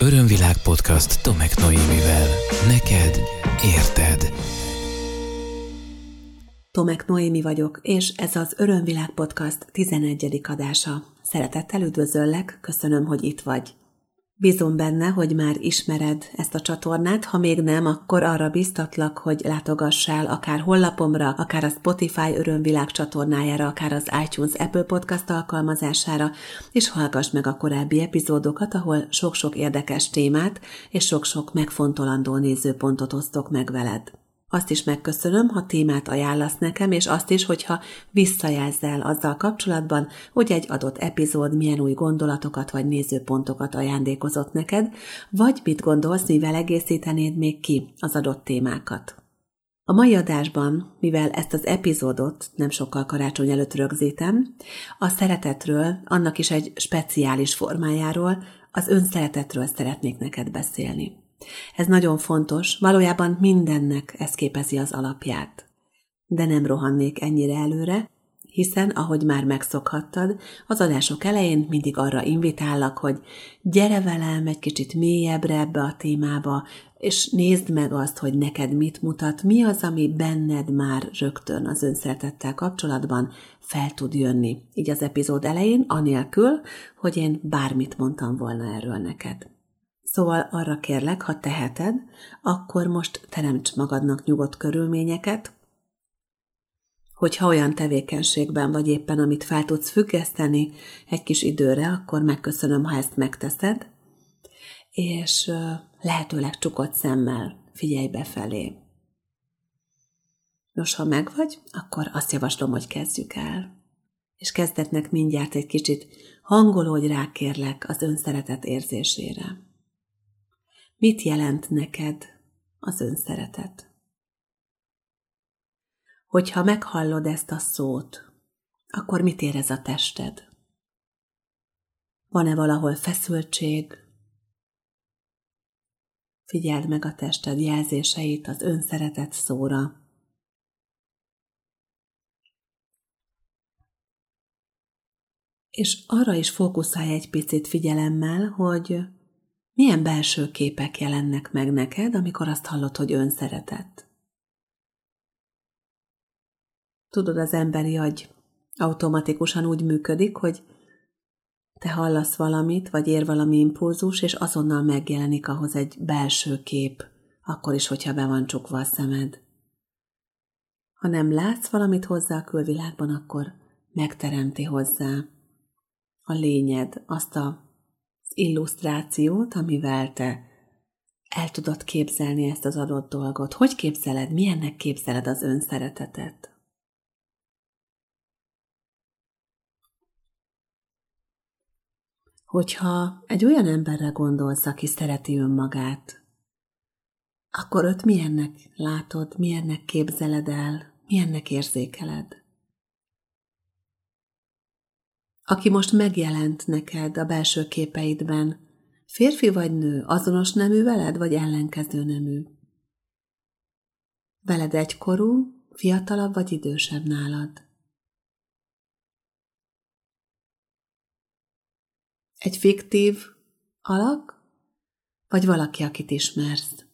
Örömvilág podcast Tomek Noémivel. Neked érted. Tomek Noémi vagyok, és ez az Örömvilág podcast 11. adása. Szeretettel üdvözöllek, köszönöm, hogy itt vagy. Bízom benne, hogy már ismered ezt a csatornát, ha még nem, akkor arra biztatlak, hogy látogassál akár hollapomra, akár a Spotify Örömvilág csatornájára, akár az iTunes Apple Podcast alkalmazására, és hallgass meg a korábbi epizódokat, ahol sok-sok érdekes témát és sok-sok megfontolandó nézőpontot osztok meg veled. Azt is megköszönöm, ha témát ajánlasz nekem, és azt is, hogyha visszajelzel azzal kapcsolatban, hogy egy adott epizód milyen új gondolatokat vagy nézőpontokat ajándékozott neked, vagy mit gondolsz, mivel egészítenéd még ki az adott témákat. A mai adásban, mivel ezt az epizódot nem sokkal karácsony előtt rögzítem, a szeretetről, annak is egy speciális formájáról, az önszeretetről szeretnék neked beszélni. Ez nagyon fontos, valójában mindennek ez képezi az alapját. De nem rohannék ennyire előre, hiszen, ahogy már megszokhattad, az adások elején mindig arra invitállak, hogy gyere velem egy kicsit mélyebbre ebbe a témába, és nézd meg azt, hogy neked mit mutat, mi az, ami benned már rögtön az önszeretettel kapcsolatban fel tud jönni. Így az epizód elején, anélkül, hogy én bármit mondtam volna erről neked. Szóval arra kérlek, ha teheted, akkor most teremts magadnak nyugodt körülményeket, hogyha olyan tevékenységben vagy éppen, amit fel tudsz függeszteni egy kis időre, akkor megköszönöm, ha ezt megteszed, és lehetőleg csukott szemmel figyelj befelé. Nos, ha megvagy, akkor azt javaslom, hogy kezdjük el. És kezdetnek mindjárt egy kicsit hangolódj rá, kérlek, az önszeretet érzésére. Mit jelent neked az önszeretet? Hogyha meghallod ezt a szót, akkor mit érez a tested? Van-e valahol feszültség? Figyeld meg a tested jelzéseit az önszeretet szóra. És arra is fókuszálj egy picit figyelemmel, hogy milyen belső képek jelennek meg neked, amikor azt hallod, hogy önszeretett? Tudod, az emberi agy automatikusan úgy működik, hogy te hallasz valamit, vagy ér valami impulzus, és azonnal megjelenik ahhoz egy belső kép, akkor is, hogyha be van csukva a szemed. Ha nem látsz valamit hozzá a külvilágban, akkor megteremti hozzá a lényed, azt a illusztrációt, amivel te el tudod képzelni ezt az adott dolgot. Hogy képzeled, milyennek képzeled az önszeretetet? Hogyha egy olyan emberre gondolsz, aki szereti önmagát, akkor őt milyennek látod, milyennek képzeled el, milyennek érzékeled? Aki most megjelent neked a belső képeidben, férfi vagy nő, azonos nemű veled, vagy ellenkező nemű? Veled egykorú, fiatalabb vagy idősebb nálad? Egy fiktív alak, vagy valaki, akit ismersz?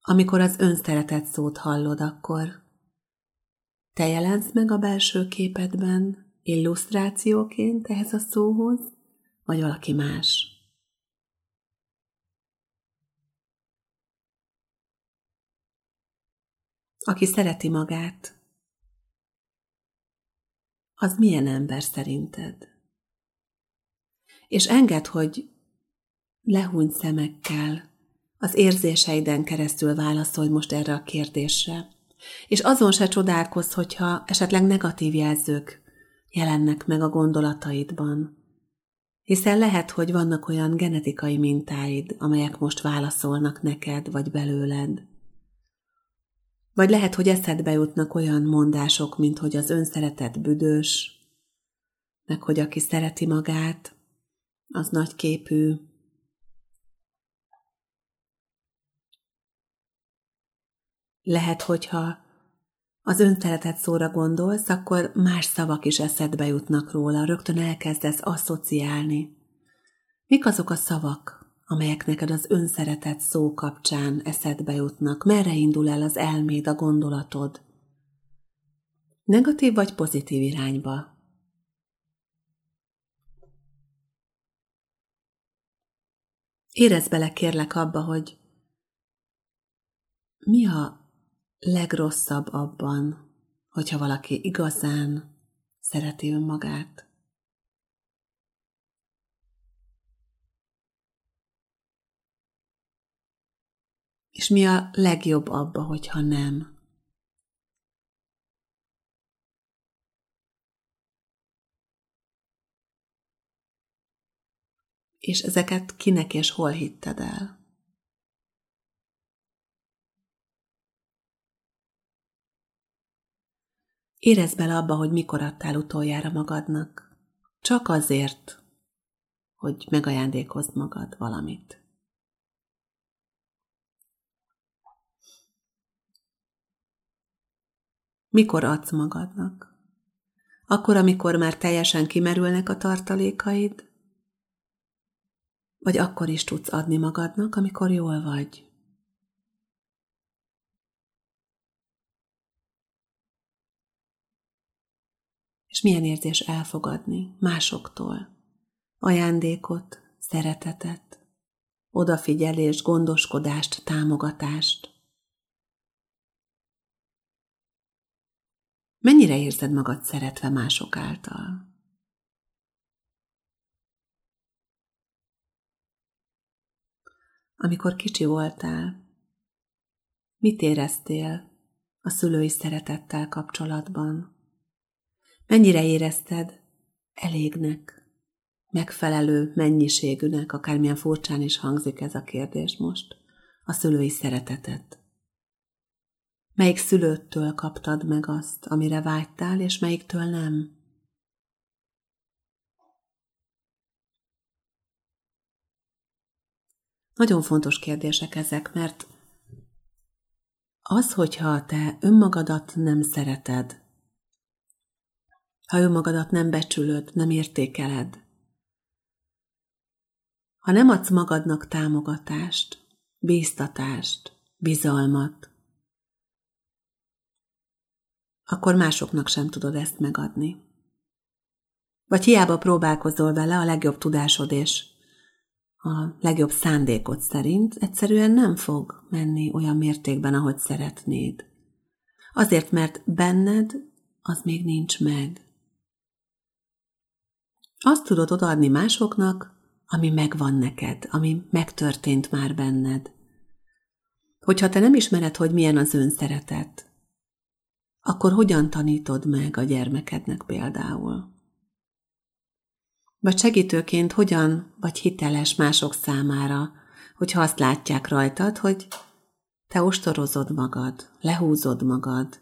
Amikor az önszeretet szót hallod, akkor te jelensz meg a belső képedben illusztrációként ehhez a szóhoz, vagy valaki más? Aki szereti magát, az milyen ember szerinted? És enged, hogy lehúny szemekkel, az érzéseiden keresztül válaszolj most erre a kérdésre. És azon se csodálkozz, hogyha esetleg negatív jelzők jelennek meg a gondolataidban. Hiszen lehet, hogy vannak olyan genetikai mintáid, amelyek most válaszolnak neked vagy belőled. Vagy lehet, hogy eszedbe jutnak olyan mondások, mint hogy az önszeretet büdös, meg hogy aki szereti magát, az nagyképű. Lehet, hogyha az önszeretet szóra gondolsz, akkor más szavak is eszedbe jutnak róla, rögtön elkezdesz asszociálni. Mik azok a szavak, amelyek neked az önszeretet szó kapcsán eszedbe jutnak? Merre indul el az elméd, a gondolatod? Negatív vagy pozitív irányba? Érezd bele kérlek abba, hogy mi a legrosszabb abban, hogyha valaki igazán szereti önmagát. És mi a legjobb abba, hogyha nem? És ezeket kinek és hol hitted el? Érezd bele abba, hogy mikor adtál utoljára magadnak. Csak azért, hogy megajándékozd magad valamit. Mikor adsz magadnak? Akkor, amikor már teljesen kimerülnek a tartalékaid? Vagy akkor is tudsz adni magadnak, amikor jól vagy? Milyen érzés elfogadni másoktól ajándékot, szeretetet, odafigyelést, gondoskodást, támogatást. Mennyire érzed magad szeretve mások által? Amikor kicsi voltál, mit éreztél a szülői szeretettel kapcsolatban? Mennyire érezted elégnek, megfelelő mennyiségűnek, akármilyen furcsán is hangzik ez a kérdés most, a szülői szeretetet? Melyik szülőttől kaptad meg azt, amire vágytál, és melyiktől nem? Nagyon fontos kérdések ezek, mert az, hogyha te önmagadat nem szereted, ha önmagadat nem becsülöd, nem értékeled, ha nem adsz magadnak támogatást, bíztatást, bizalmat, akkor másoknak sem tudod ezt megadni. Vagy hiába próbálkozol vele a legjobb tudásod és a legjobb szándékod szerint, egyszerűen nem fog menni olyan mértékben, ahogy szeretnéd. Azért, mert benned az még nincs meg. Azt tudod odaadni másoknak, ami megvan neked, ami megtörtént már benned. Hogyha te nem ismered, hogy milyen az önszeretet, akkor hogyan tanítod meg a gyermekednek például? Vagy segítőként hogyan vagy hiteles mások számára, hogyha azt látják rajtad, hogy te ostorozod magad, lehúzod magad,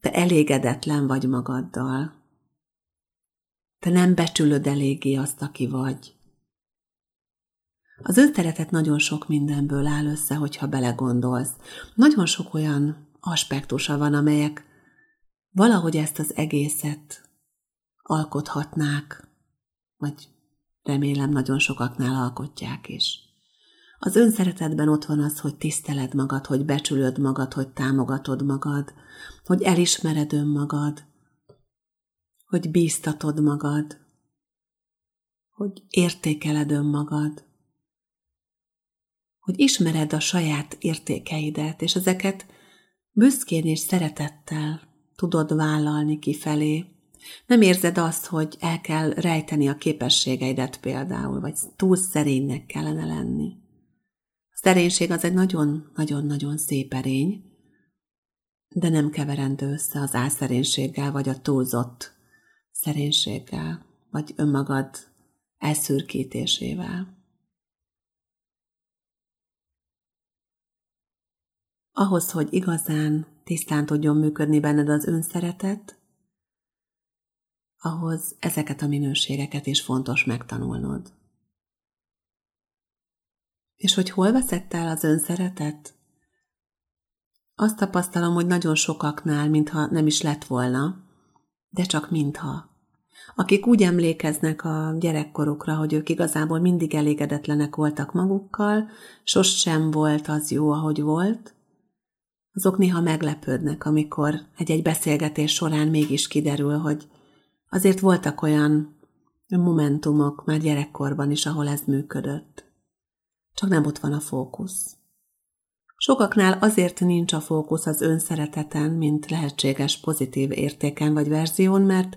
te elégedetlen vagy magaddal, te nem becsülöd eléggé azt, aki vagy. Az önszeretet nagyon sok mindenből áll össze, hogyha belegondolsz. Nagyon sok olyan aspektusa van, amelyek valahogy ezt az egészet alkothatnák, vagy remélem nagyon sokaknál alkotják is. Az önszeretetben ott van az, hogy tiszteled magad, hogy becsülöd magad, hogy támogatod magad, hogy elismered önmagad, hogy bíztatod magad, hogy értékeled önmagad, hogy ismered a saját értékeidet, és ezeket büszkén és szeretettel tudod vállalni kifelé. Nem érzed azt, hogy el kell rejteni a képességeidet például, vagy túl szerénynek kellene lenni. A szerénység az egy nagyon-nagyon-nagyon szép erény, de nem keverendő össze az álszerénységgel, vagy a túlzott szerénységgel, vagy önmagad elszürkítésével. Ahhoz, hogy igazán tisztán tudjon működni benned az önszeretet, ahhoz ezeket a minőségeket is fontos megtanulnod. És hogy hol veszett el az önszeretet? Azt tapasztalom, hogy nagyon sokaknál, mintha nem is lett volna, de csak mintha. Akik úgy emlékeznek a gyerekkorukra, hogy ők igazából mindig elégedetlenek voltak magukkal, sosem volt az jó, ahogy volt, azok néha meglepődnek, amikor egy-egy beszélgetés során mégis kiderül, hogy azért voltak olyan momentumok már gyerekkorban is, ahol ez működött. Csak nem ott van a fókusz. Sokaknál azért nincs a fókusz az önszereteten, mint lehetséges pozitív értéken vagy verzión, mert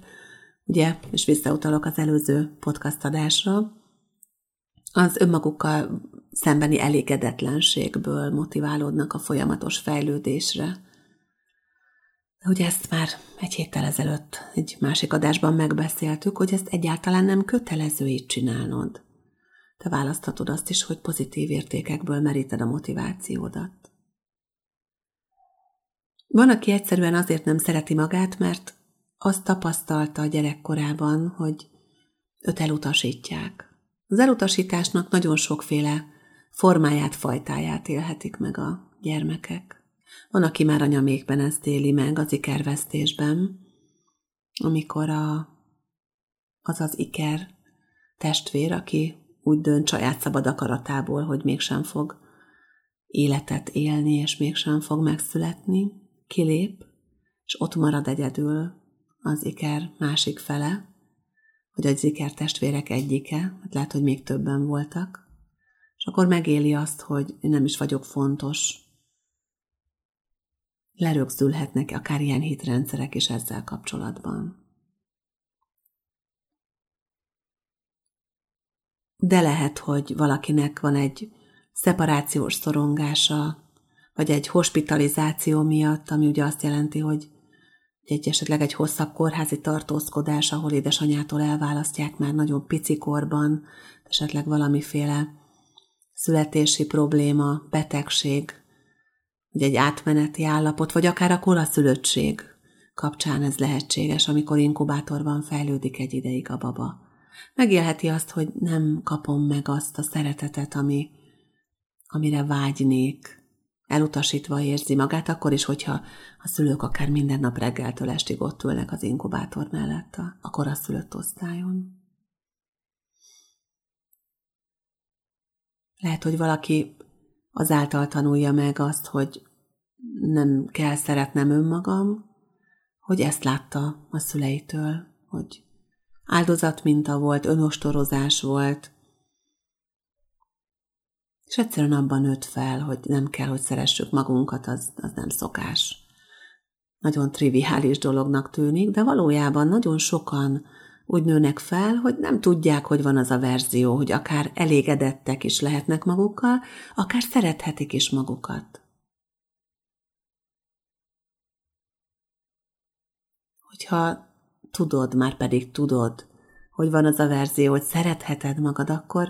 ugye, és visszautalok az előző podcast adásra, az önmagukkal szembeni elégedetlenségből motiválódnak a folyamatos fejlődésre. Hogy ezt már egy héttel ezelőtt egy másik adásban megbeszéltük, hogy ezt egyáltalán nem kötelező így csinálnod. Te választhatod azt is, hogy pozitív értékekből meríted a motivációdat. Van, aki egyszerűen azért nem szereti magát, mert azt tapasztalta a gyerekkorában, hogy őt elutasítják. Az elutasításnak nagyon sokféle formáját, fajtáját élhetik meg a gyermekek. Van, aki már anyamékben ezt éli meg az ikervesztésben, amikor a, az az iker testvér, aki úgy dönt saját szabad akaratából, hogy mégsem fog életet élni, és mégsem fog megszületni, kilép, és ott marad egyedül az iker másik fele, vagy az iker testvérek egyike, hát lehet, hogy még többen voltak, és akkor megéli azt, hogy én nem is vagyok fontos. Lerögzülhetnek akár ilyen hitrendszerek is ezzel kapcsolatban. De lehet, hogy valakinek van egy szeparációs szorongása, vagy egy hospitalizáció miatt, ami ugye azt jelenti, hogy egy esetleg egy hosszabb kórházi tartózkodás, ahol édesanyától elválasztják már nagyon pici korban, esetleg valamiféle születési probléma, betegség, vagy egy átmeneti állapot, vagy akár a kolaszülöttség kapcsán ez lehetséges, amikor inkubátorban fejlődik egy ideig a baba. Megélheti azt, hogy nem kapom meg azt a szeretetet, ami, amire vágynék, elutasítva érzi magát, akkor is, hogyha a szülők akár minden nap reggeltől estig ott ülnek az inkubátor mellett a, a koraszülött osztályon. Lehet, hogy valaki azáltal tanulja meg azt, hogy nem kell szeretnem önmagam, hogy ezt látta a szüleitől, hogy áldozatminta volt, önostorozás volt, és egyszerűen abban nőtt fel, hogy nem kell, hogy szeressük magunkat, az, az nem szokás. Nagyon triviális dolognak tűnik, de valójában nagyon sokan úgy nőnek fel, hogy nem tudják, hogy van az a verzió, hogy akár elégedettek is lehetnek magukkal, akár szerethetik is magukat. Hogyha tudod, már pedig tudod, hogy van az a verzió, hogy szeretheted magad, akkor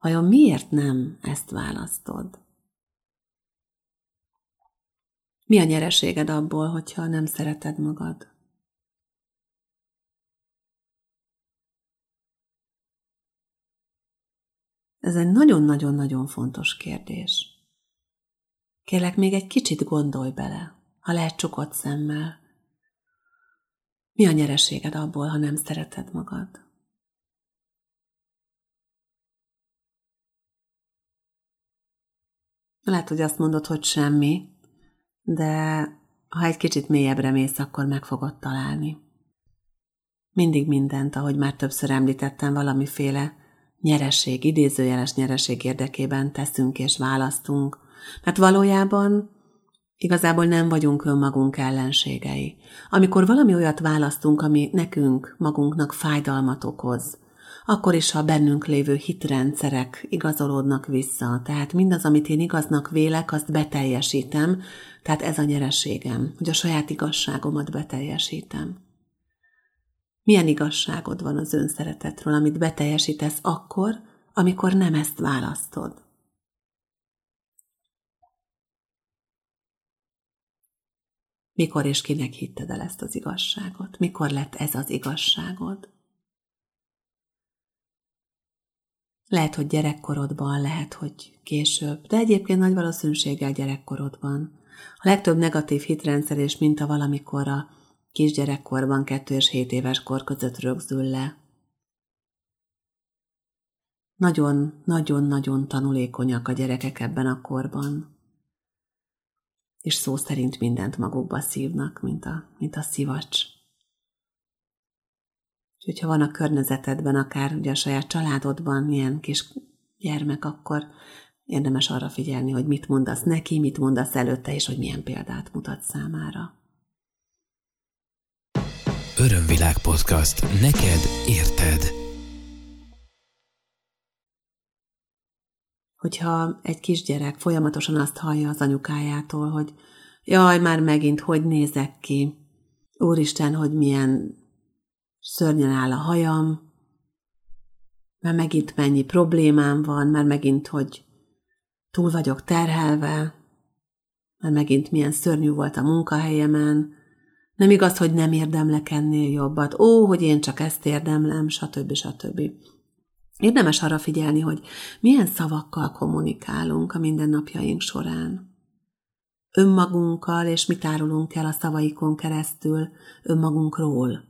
Vajon miért nem ezt választod? Mi a nyereséged abból, hogyha nem szereted magad? Ez egy nagyon-nagyon-nagyon fontos kérdés. Kérlek, még egy kicsit gondolj bele, ha lehet csukott szemmel. Mi a nyereséged abból, ha nem szereted magad? Lehet, hogy azt mondod, hogy semmi, de ha egy kicsit mélyebbre mész, akkor meg fogod találni. Mindig mindent, ahogy már többször említettem, valamiféle nyereség, idézőjeles nyereség érdekében teszünk és választunk, mert valójában igazából nem vagyunk önmagunk ellenségei. Amikor valami olyat választunk, ami nekünk, magunknak fájdalmat okoz, akkor is, ha bennünk lévő hitrendszerek igazolódnak vissza. Tehát mindaz, amit én igaznak vélek, azt beteljesítem, tehát ez a nyereségem, hogy a saját igazságomat beteljesítem. Milyen igazságod van az önszeretetről, amit beteljesítesz akkor, amikor nem ezt választod? Mikor és kinek hitted el ezt az igazságot? Mikor lett ez az igazságod? Lehet, hogy gyerekkorodban, lehet, hogy később, de egyébként nagy valószínűséggel gyerekkorodban. A legtöbb negatív hitrendszer és minta valamikor a kisgyerekkorban, kettő és hét éves kor között rögzül le. Nagyon-nagyon-nagyon tanulékonyak a gyerekek ebben a korban. És szó szerint mindent magukba szívnak, mint a, mint a szivacs. Úgyhogy ha van a környezetedben, akár ugye a saját családodban ilyen kis gyermek, akkor érdemes arra figyelni, hogy mit mondasz neki, mit mondasz előtte, és hogy milyen példát mutat számára. Örömvilág podcast. Neked érted. Hogyha egy kisgyerek folyamatosan azt hallja az anyukájától, hogy jaj, már megint hogy nézek ki, úristen, hogy milyen szörnyen áll a hajam, mert megint mennyi problémám van, mert megint, hogy túl vagyok terhelve, mert megint milyen szörnyű volt a munkahelyemen, nem igaz, hogy nem érdemlek ennél jobbat, ó, hogy én csak ezt érdemlem, stb. stb. Érdemes arra figyelni, hogy milyen szavakkal kommunikálunk a mindennapjaink során. Önmagunkkal, és mit árulunk el a szavaikon keresztül önmagunkról.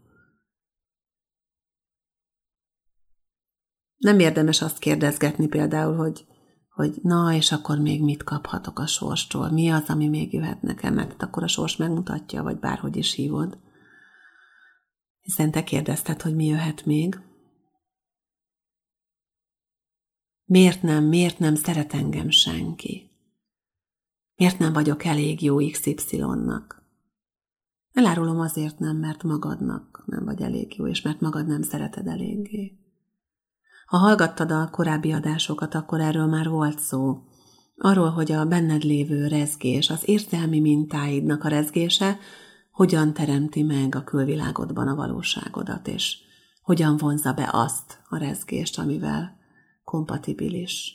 Nem érdemes azt kérdezgetni például, hogy, hogy na, és akkor még mit kaphatok a sorstól? Mi az, ami még jöhet nekem? Mert akkor a sors megmutatja, vagy bárhogy is hívod. Hiszen te kérdezted, hogy mi jöhet még. Miért nem, miért nem szeret engem senki? Miért nem vagyok elég jó XY-nak? Elárulom azért nem, mert magadnak nem vagy elég jó, és mert magad nem szereted eléggé. Ha hallgattad a korábbi adásokat, akkor erről már volt szó. Arról, hogy a benned lévő rezgés, az érzelmi mintáidnak a rezgése hogyan teremti meg a külvilágodban a valóságodat, és hogyan vonza be azt a rezgést, amivel kompatibilis.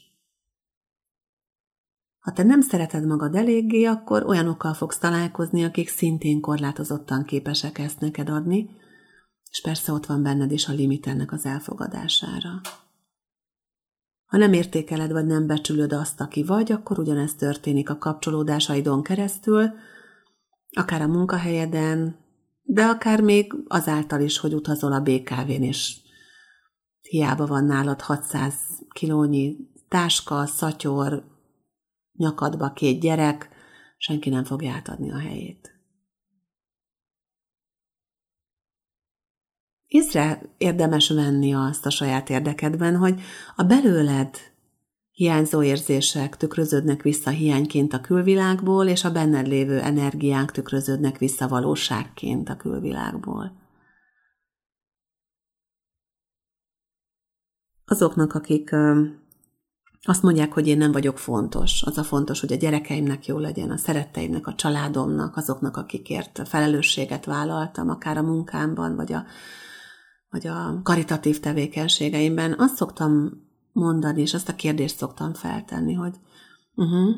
Ha te nem szereted magad eléggé, akkor olyanokkal fogsz találkozni, akik szintén korlátozottan képesek ezt neked adni, és persze ott van benned is a limit ennek az elfogadására. Ha nem értékeled vagy nem becsülöd azt, aki vagy, akkor ugyanezt történik a kapcsolódásaidon keresztül, akár a munkahelyeden, de akár még azáltal is, hogy utazol a BKV-n, és hiába van nálad 600 kilónyi táska, szatyor, nyakadba két gyerek, senki nem fogja átadni a helyét. Észre érdemes venni azt a saját érdekedben, hogy a belőled hiányzó érzések tükröződnek vissza hiányként a külvilágból, és a benned lévő energiánk tükröződnek vissza valóságként a külvilágból. Azoknak, akik azt mondják, hogy én nem vagyok fontos. Az a fontos, hogy a gyerekeimnek jó legyen, a szeretteimnek, a családomnak, azoknak, akikért felelősséget vállaltam, akár a munkámban, vagy a vagy a karitatív tevékenységeimben azt szoktam mondani, és azt a kérdést szoktam feltenni, hogy uh-huh,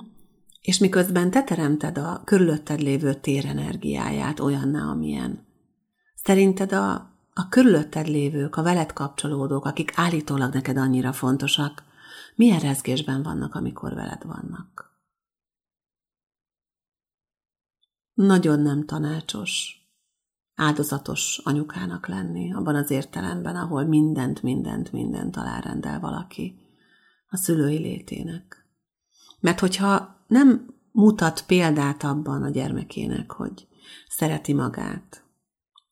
és miközben te teremted a körülötted lévő térenergiáját olyanná, amilyen. Szerinted a, a körülötted lévők, a veled kapcsolódók, akik állítólag neked annyira fontosak, milyen rezgésben vannak, amikor veled vannak? Nagyon nem tanácsos áldozatos anyukának lenni, abban az értelemben, ahol mindent, mindent, mindent alárendel valaki a szülői létének. Mert hogyha nem mutat példát abban a gyermekének, hogy szereti magát,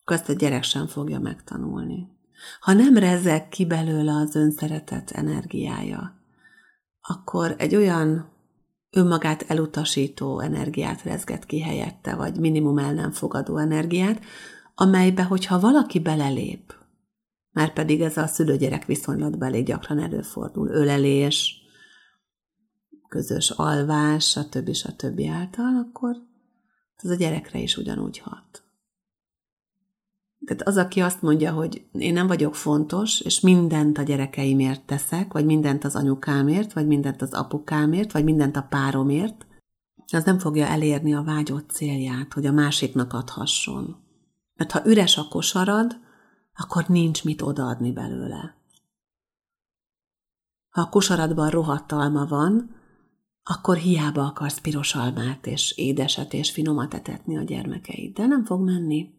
akkor azt a gyerek sem fogja megtanulni. Ha nem rezeg ki belőle az önszeretet energiája, akkor egy olyan önmagát elutasító energiát rezget ki helyette, vagy minimum el nem fogadó energiát, amelybe, hogyha valaki belelép, már pedig ez a szülőgyerek viszonylatban elég gyakran előfordul, ölelés, közös alvás, stb. stb. által, akkor az a gyerekre is ugyanúgy hat. Tehát az, aki azt mondja, hogy én nem vagyok fontos, és mindent a gyerekeimért teszek, vagy mindent az anyukámért, vagy mindent az apukámért, vagy mindent a páromért, az nem fogja elérni a vágyott célját, hogy a másiknak adhasson. Mert ha üres a kosarad, akkor nincs mit odaadni belőle. Ha a kosaradban rohadt alma van, akkor hiába akarsz piros almát és édeset és finomat etetni a gyermekeiddel, nem fog menni.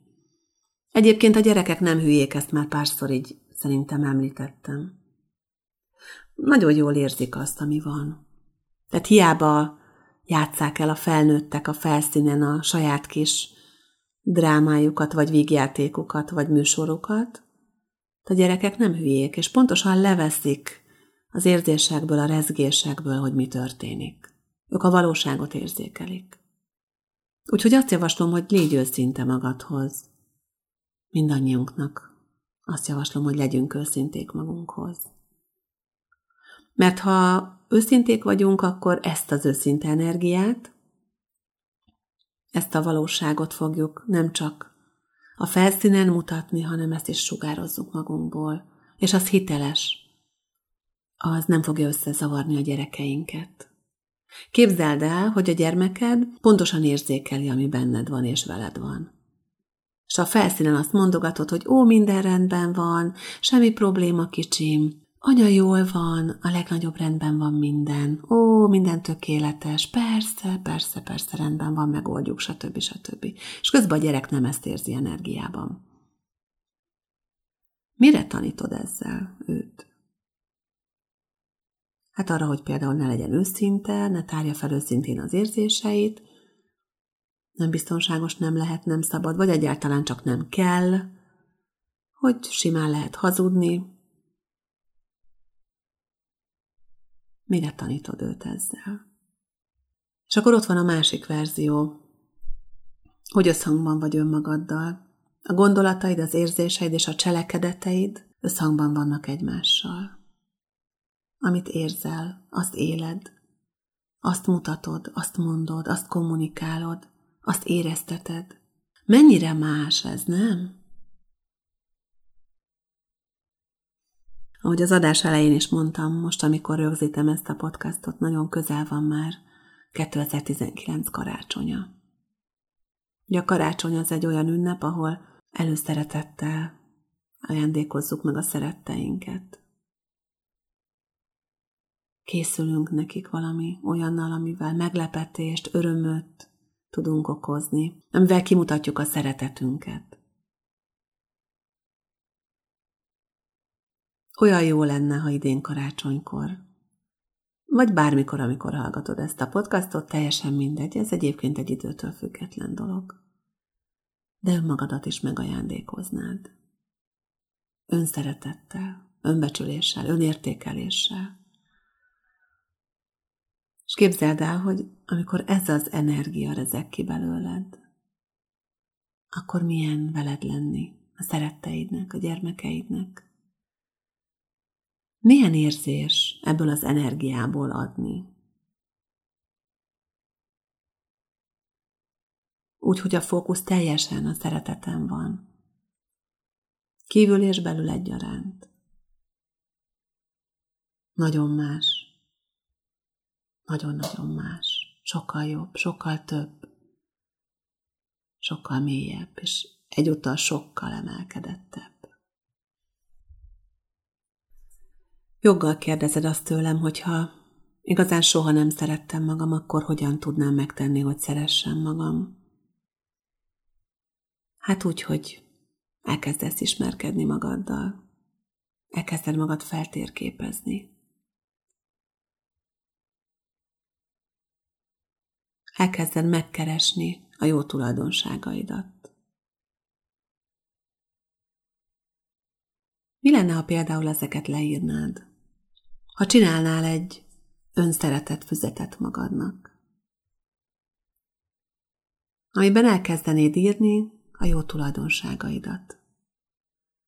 Egyébként a gyerekek nem hülyék, ezt már párszor így szerintem említettem. Nagyon jól érzik azt, ami van. Tehát hiába játszák el a felnőttek a felszínen a saját kis drámájukat, vagy vígjátékokat, vagy műsorokat, a gyerekek nem hülyék, és pontosan leveszik az érzésekből, a rezgésekből, hogy mi történik. Ők a valóságot érzékelik. Úgyhogy azt javaslom, hogy légy őszinte magadhoz. Mindannyiunknak. Azt javaslom, hogy legyünk őszinték magunkhoz. Mert ha őszinték vagyunk, akkor ezt az őszinte energiát, ezt a valóságot fogjuk nem csak a felszínen mutatni, hanem ezt is sugározzuk magunkból. És az hiteles. Az nem fogja összezavarni a gyerekeinket. Képzeld el, hogy a gyermeked pontosan érzékeli, ami benned van és veled van. És a felszínen azt mondogatod, hogy ó, minden rendben van, semmi probléma kicsim, Anya jól van, a legnagyobb rendben van minden. Ó, minden tökéletes. Persze, persze, persze, rendben van, megoldjuk, stb. stb. És közben a gyerek nem ezt érzi energiában. Mire tanítod ezzel őt? Hát arra, hogy például ne legyen őszinte, ne tárja fel őszintén az érzéseit, nem biztonságos, nem lehet, nem szabad, vagy egyáltalán csak nem kell, hogy simán lehet hazudni, Mire tanítod őt ezzel? És akkor ott van a másik verzió, hogy összhangban vagy önmagaddal. A gondolataid, az érzéseid és a cselekedeteid összhangban vannak egymással. Amit érzel, azt éled, azt mutatod, azt mondod, azt kommunikálod, azt érezteted. Mennyire más ez, nem? Ahogy az adás elején is mondtam, most, amikor rögzítem ezt a podcastot, nagyon közel van már 2019 karácsonya. Ugye a karácsony az egy olyan ünnep, ahol előszeretettel ajándékozzuk meg a szeretteinket. Készülünk nekik valami olyannal, amivel meglepetést, örömöt tudunk okozni, amivel kimutatjuk a szeretetünket. Olyan jó lenne, ha idén karácsonykor, vagy bármikor, amikor hallgatod ezt a podcastot, teljesen mindegy, ez egyébként egy időtől független dolog. De önmagadat is megajándékoznád. Önszeretettel, önbecsüléssel, önértékeléssel. És képzeld el, hogy amikor ez az energia rezek ki belőled, akkor milyen veled lenni a szeretteidnek, a gyermekeidnek, milyen érzés ebből az energiából adni? Úgy, hogy a fókusz teljesen a szeretetem van. Kívül és belül egyaránt. Nagyon más. Nagyon-nagyon más. Sokkal jobb, sokkal több. Sokkal mélyebb, és egyúttal sokkal emelkedettebb. Joggal kérdezed azt tőlem, hogyha igazán soha nem szerettem magam, akkor hogyan tudnám megtenni, hogy szeressem magam? Hát úgy, hogy elkezdesz ismerkedni magaddal. Elkezded magad feltérképezni. Elkezded megkeresni a jó tulajdonságaidat. Mi lenne, ha például ezeket leírnád? Ha csinálnál egy önszeretett füzetet magadnak, amiben elkezdenéd írni a jó tulajdonságaidat.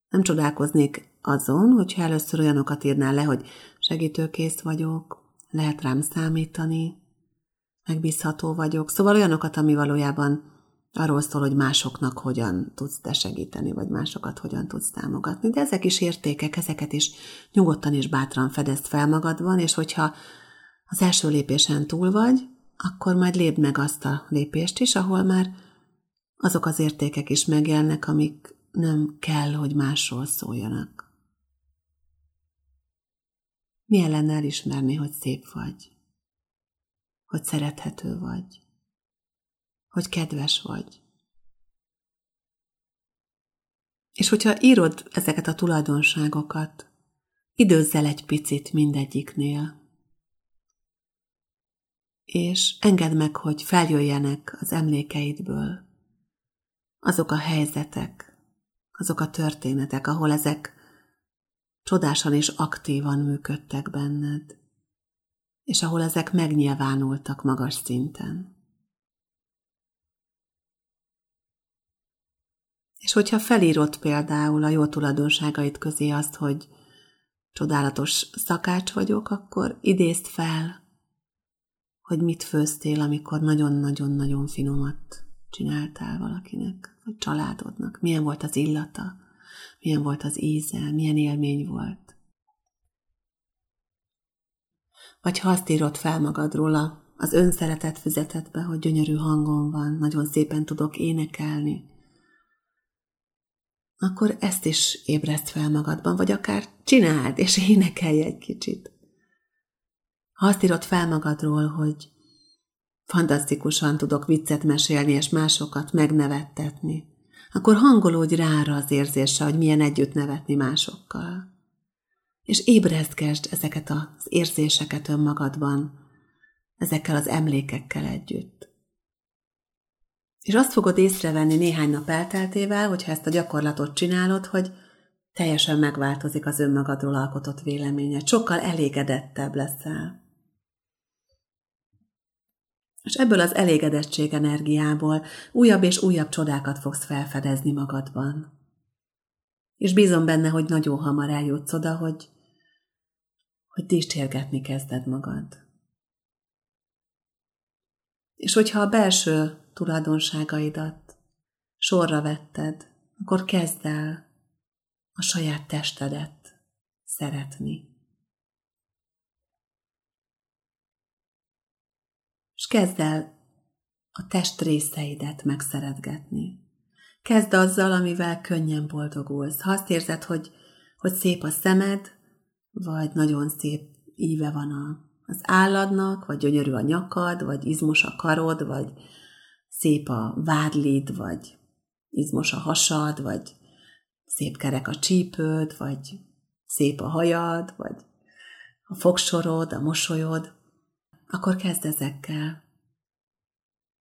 Nem csodálkoznék azon, hogyha először olyanokat írnál le, hogy segítőkész vagyok, lehet rám számítani, megbízható vagyok, szóval olyanokat, ami valójában arról szól, hogy másoknak hogyan tudsz te segíteni, vagy másokat hogyan tudsz támogatni. De ezek is értékek, ezeket is nyugodtan és bátran fedezd fel magadban, és hogyha az első lépésen túl vagy, akkor majd lépd meg azt a lépést is, ahol már azok az értékek is megjelnek, amik nem kell, hogy másról szóljanak. Milyen lenne elismerni, hogy szép vagy? hogy szerethető vagy, hogy kedves vagy. És hogyha írod ezeket a tulajdonságokat, időzzel egy picit mindegyiknél, és engedd meg, hogy feljöjjenek az emlékeidből azok a helyzetek, azok a történetek, ahol ezek csodásan és aktívan működtek benned, és ahol ezek megnyilvánultak magas szinten. És hogyha felírod például a jó tulajdonságait közé azt, hogy csodálatos szakács vagyok, akkor idézd fel, hogy mit főztél, amikor nagyon-nagyon-nagyon finomat csináltál valakinek, vagy családodnak. Milyen volt az illata, milyen volt az íze, milyen élmény volt. Vagy ha azt írod fel magadról az önszeretet füzetetbe, hogy gyönyörű hangom van, nagyon szépen tudok énekelni, akkor ezt is ébreszt fel magadban, vagy akár csináld, és énekelj egy kicsit. Ha azt írod fel magadról, hogy fantasztikusan tudok viccet mesélni, és másokat megnevettetni, akkor hangolódj rára az érzése, hogy milyen együtt nevetni másokkal. És ébrezgesd ezeket az érzéseket önmagadban, ezekkel az emlékekkel együtt. És azt fogod észrevenni néhány nap elteltével, hogyha ezt a gyakorlatot csinálod, hogy teljesen megváltozik az önmagadról alkotott véleményed, sokkal elégedettebb leszel. És ebből az elégedettség energiából újabb és újabb csodákat fogsz felfedezni magadban. És bízom benne, hogy nagyon hamar eljutsz oda, hogy, hogy dicsérgetni kezded magad. És hogyha a belső tulajdonságaidat sorra vetted, akkor kezd el a saját testedet szeretni. És kezd el a test részeidet megszeretgetni. Kezd azzal, amivel könnyen boldogulsz. Ha azt érzed, hogy, hogy szép a szemed, vagy nagyon szép íve van a, az álladnak, vagy gyönyörű a nyakad, vagy izmos a karod, vagy szép a vádlid, vagy izmos a hasad, vagy szép kerek a csípőd, vagy szép a hajad, vagy a fogsorod, a mosolyod, akkor kezd ezekkel.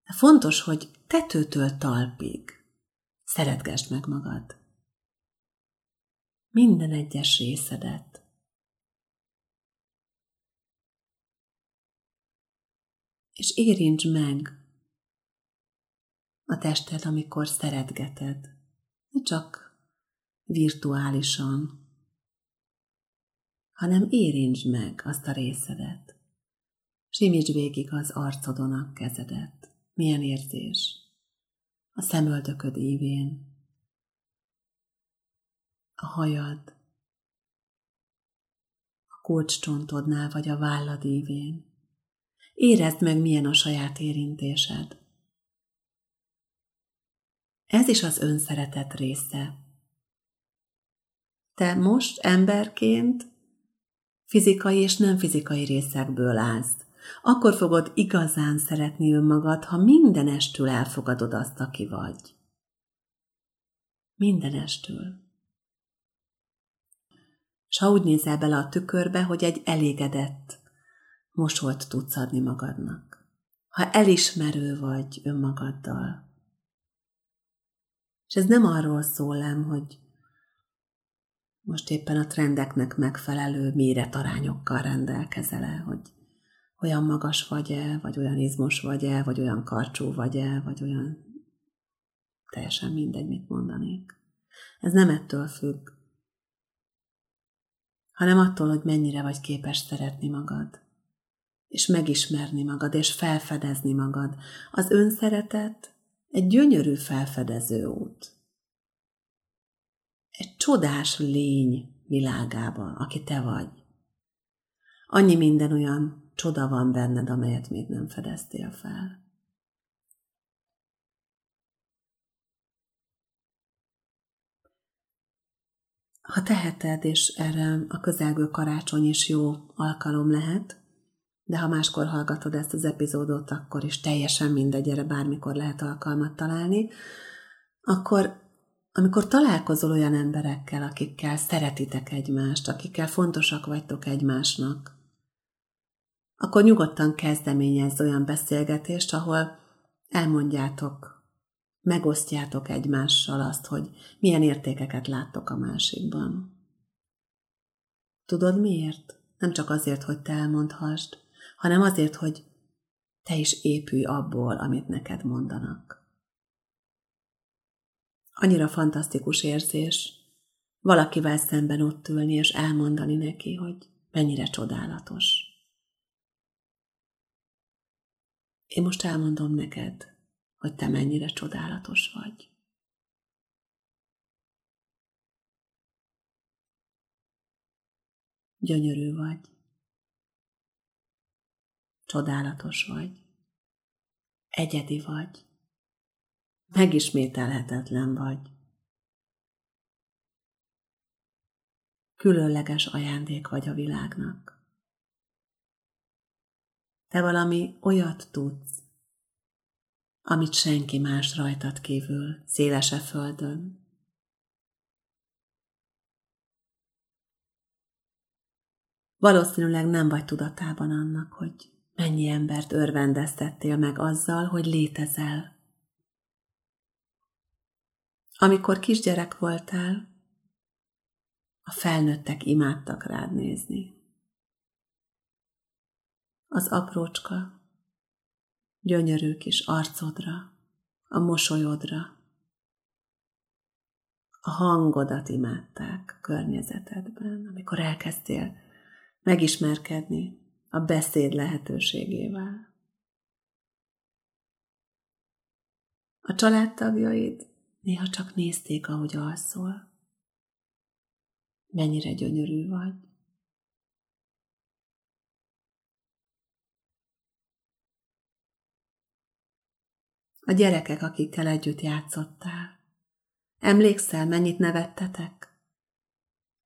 Fontos, hogy tetőtől talpig szeretgesd meg magad. Minden egyes részedet. És érints meg a tested, amikor szeretgeted. Ne csak virtuálisan, hanem érintsd meg azt a részedet. Simíts végig az arcodon a kezedet. Milyen érzés? A szemöldököd évén. A hajad. A kulcscsontodnál vagy a vállad évén. Érezd meg, milyen a saját érintésed. Ez is az önszeretet része. Te most emberként fizikai és nem fizikai részekből állsz. Akkor fogod igazán szeretni önmagad, ha mindenestül elfogadod azt, aki vagy. Mindenestül. S ha úgy nézel bele a tükörbe, hogy egy elégedett mosolt tudsz adni magadnak. Ha elismerő vagy önmagaddal, és ez nem arról szól ám, hogy most éppen a trendeknek megfelelő méretarányokkal rendelkezel hogy olyan magas vagy-e, vagy olyan izmos vagy-e, vagy olyan karcsú vagy-e, vagy olyan teljesen mindegy, mit mondanék. Ez nem ettől függ, hanem attól, hogy mennyire vagy képes szeretni magad, és megismerni magad, és felfedezni magad. Az önszeretet egy gyönyörű felfedező út. Egy csodás lény világába, aki te vagy. Annyi minden olyan csoda van benned, amelyet még nem fedeztél fel. Ha teheted, és erre a közelgő karácsony is jó alkalom lehet, de ha máskor hallgatod ezt az epizódot, akkor is teljesen mindegy, erre bármikor lehet alkalmat találni, akkor amikor találkozol olyan emberekkel, akikkel szeretitek egymást, akikkel fontosak vagytok egymásnak, akkor nyugodtan kezdeményezz olyan beszélgetést, ahol elmondjátok, megosztjátok egymással azt, hogy milyen értékeket láttok a másikban. Tudod miért? Nem csak azért, hogy te elmondhassd, hanem azért, hogy te is épülj abból, amit neked mondanak. Annyira fantasztikus érzés valakivel szemben ott ülni és elmondani neki, hogy mennyire csodálatos. Én most elmondom neked, hogy te mennyire csodálatos vagy. Gyönyörű vagy. Csodálatos vagy. Egyedi vagy. Megismételhetetlen vagy. Különleges ajándék vagy a világnak. Te valami olyat tudsz, amit senki más rajtad kívül, szélese földön. Valószínűleg nem vagy tudatában annak, hogy mennyi embert örvendeztettél meg azzal, hogy létezel. Amikor kisgyerek voltál, a felnőttek imádtak rád nézni. Az aprócska, gyönyörű kis arcodra, a mosolyodra, a hangodat imádták környezetedben, amikor elkezdtél megismerkedni a beszéd lehetőségével. A családtagjaid néha csak nézték, ahogy alszol. Mennyire gyönyörű vagy. A gyerekek, akikkel együtt játszottál. Emlékszel, mennyit nevettetek?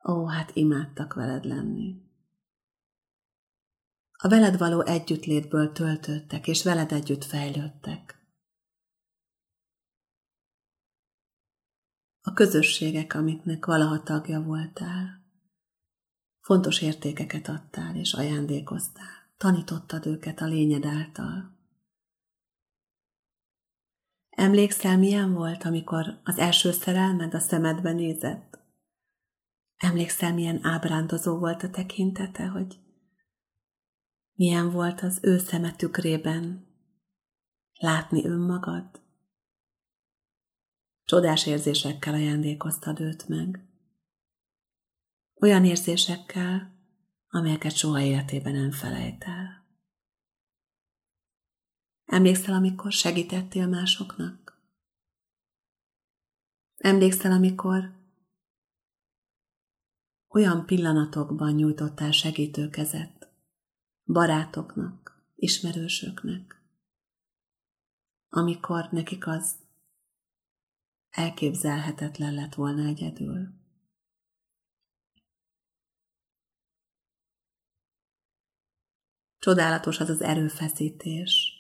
Ó, hát imádtak veled lenni. A veled való együttlétből töltöttek, és veled együtt fejlődtek. A közösségek, amiknek valaha tagja voltál, fontos értékeket adtál és ajándékoztál, tanítottad őket a lényed által. Emlékszel, milyen volt, amikor az első szerelmed a szemedbe nézett? Emlékszel, milyen ábrándozó volt a tekintete, hogy milyen volt az ő szeme tükrében látni önmagad? Csodás érzésekkel ajándékoztad őt meg. Olyan érzésekkel, amelyeket soha életében nem felejt el. Emlékszel, amikor segítettél másoknak? Emlékszel, amikor olyan pillanatokban nyújtottál segítőkezet barátoknak, ismerősöknek, amikor nekik az elképzelhetetlen lett volna egyedül. Csodálatos az az erőfeszítés,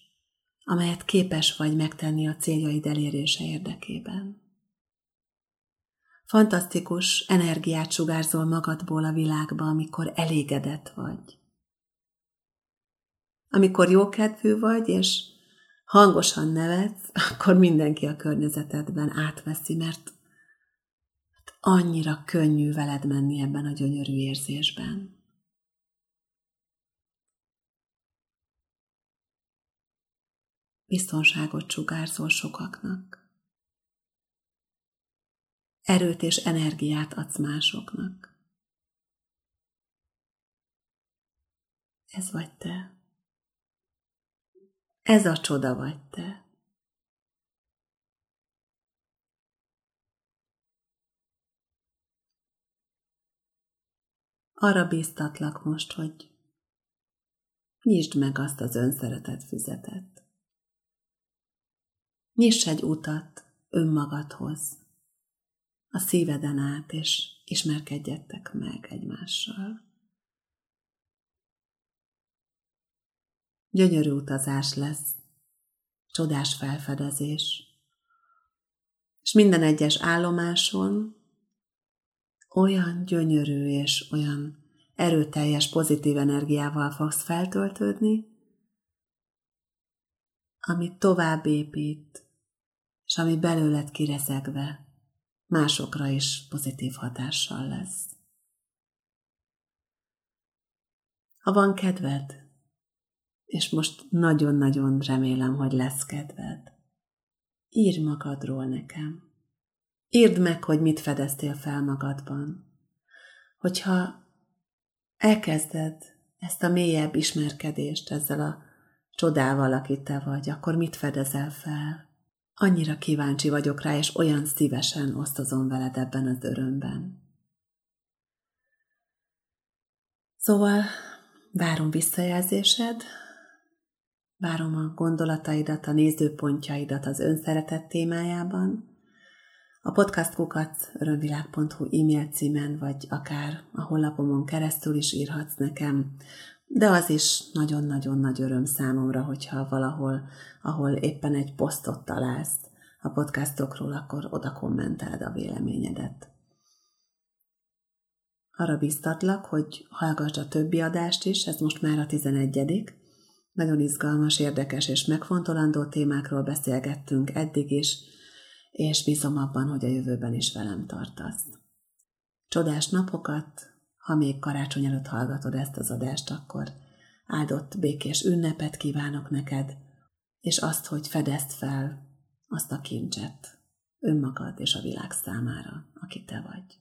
amelyet képes vagy megtenni a céljaid elérése érdekében. Fantasztikus energiát sugárzol magadból a világba, amikor elégedett vagy. Amikor jókedvű vagy, és hangosan nevetsz, akkor mindenki a környezetedben átveszi, mert annyira könnyű veled menni ebben a gyönyörű érzésben. Biztonságot sugárzol sokaknak. Erőt és energiát adsz másoknak. Ez vagy te. Ez a csoda vagy te. Arra bíztatlak most, hogy nyisd meg azt az önszeretet füzetet. Nyiss egy utat önmagadhoz, a szíveden át, és ismerkedjettek meg egymással. Gyönyörű utazás lesz, csodás felfedezés. És minden egyes állomáson olyan gyönyörű és olyan erőteljes pozitív energiával fogsz feltöltődni, ami tovább épít, és ami belőled kireszegve másokra is pozitív hatással lesz. Ha van kedved, és most nagyon-nagyon remélem, hogy lesz kedved, írj magadról nekem. Írd meg, hogy mit fedeztél fel magadban. Hogyha elkezded ezt a mélyebb ismerkedést ezzel a csodával, aki te vagy, akkor mit fedezel fel? Annyira kíváncsi vagyok rá, és olyan szívesen osztozom veled ebben az örömben. Szóval várom visszajelzésed, várom a gondolataidat, a nézőpontjaidat az önszeretet témájában, a podcastkukat örömvilág.hu e-mail címen, vagy akár a honlapomon keresztül is írhatsz nekem, de az is nagyon-nagyon nagy öröm számomra, hogyha valahol, ahol éppen egy posztot találsz a podcastokról, akkor oda kommenteled a véleményedet. Arra biztatlak, hogy hallgass a többi adást is, ez most már a 11 Nagyon izgalmas, érdekes és megfontolandó témákról beszélgettünk eddig is, és bízom abban, hogy a jövőben is velem tartasz. Csodás napokat, ha még karácsony előtt hallgatod ezt az adást, akkor áldott békés ünnepet kívánok neked, és azt, hogy fedezd fel azt a kincset önmagad és a világ számára, aki te vagy.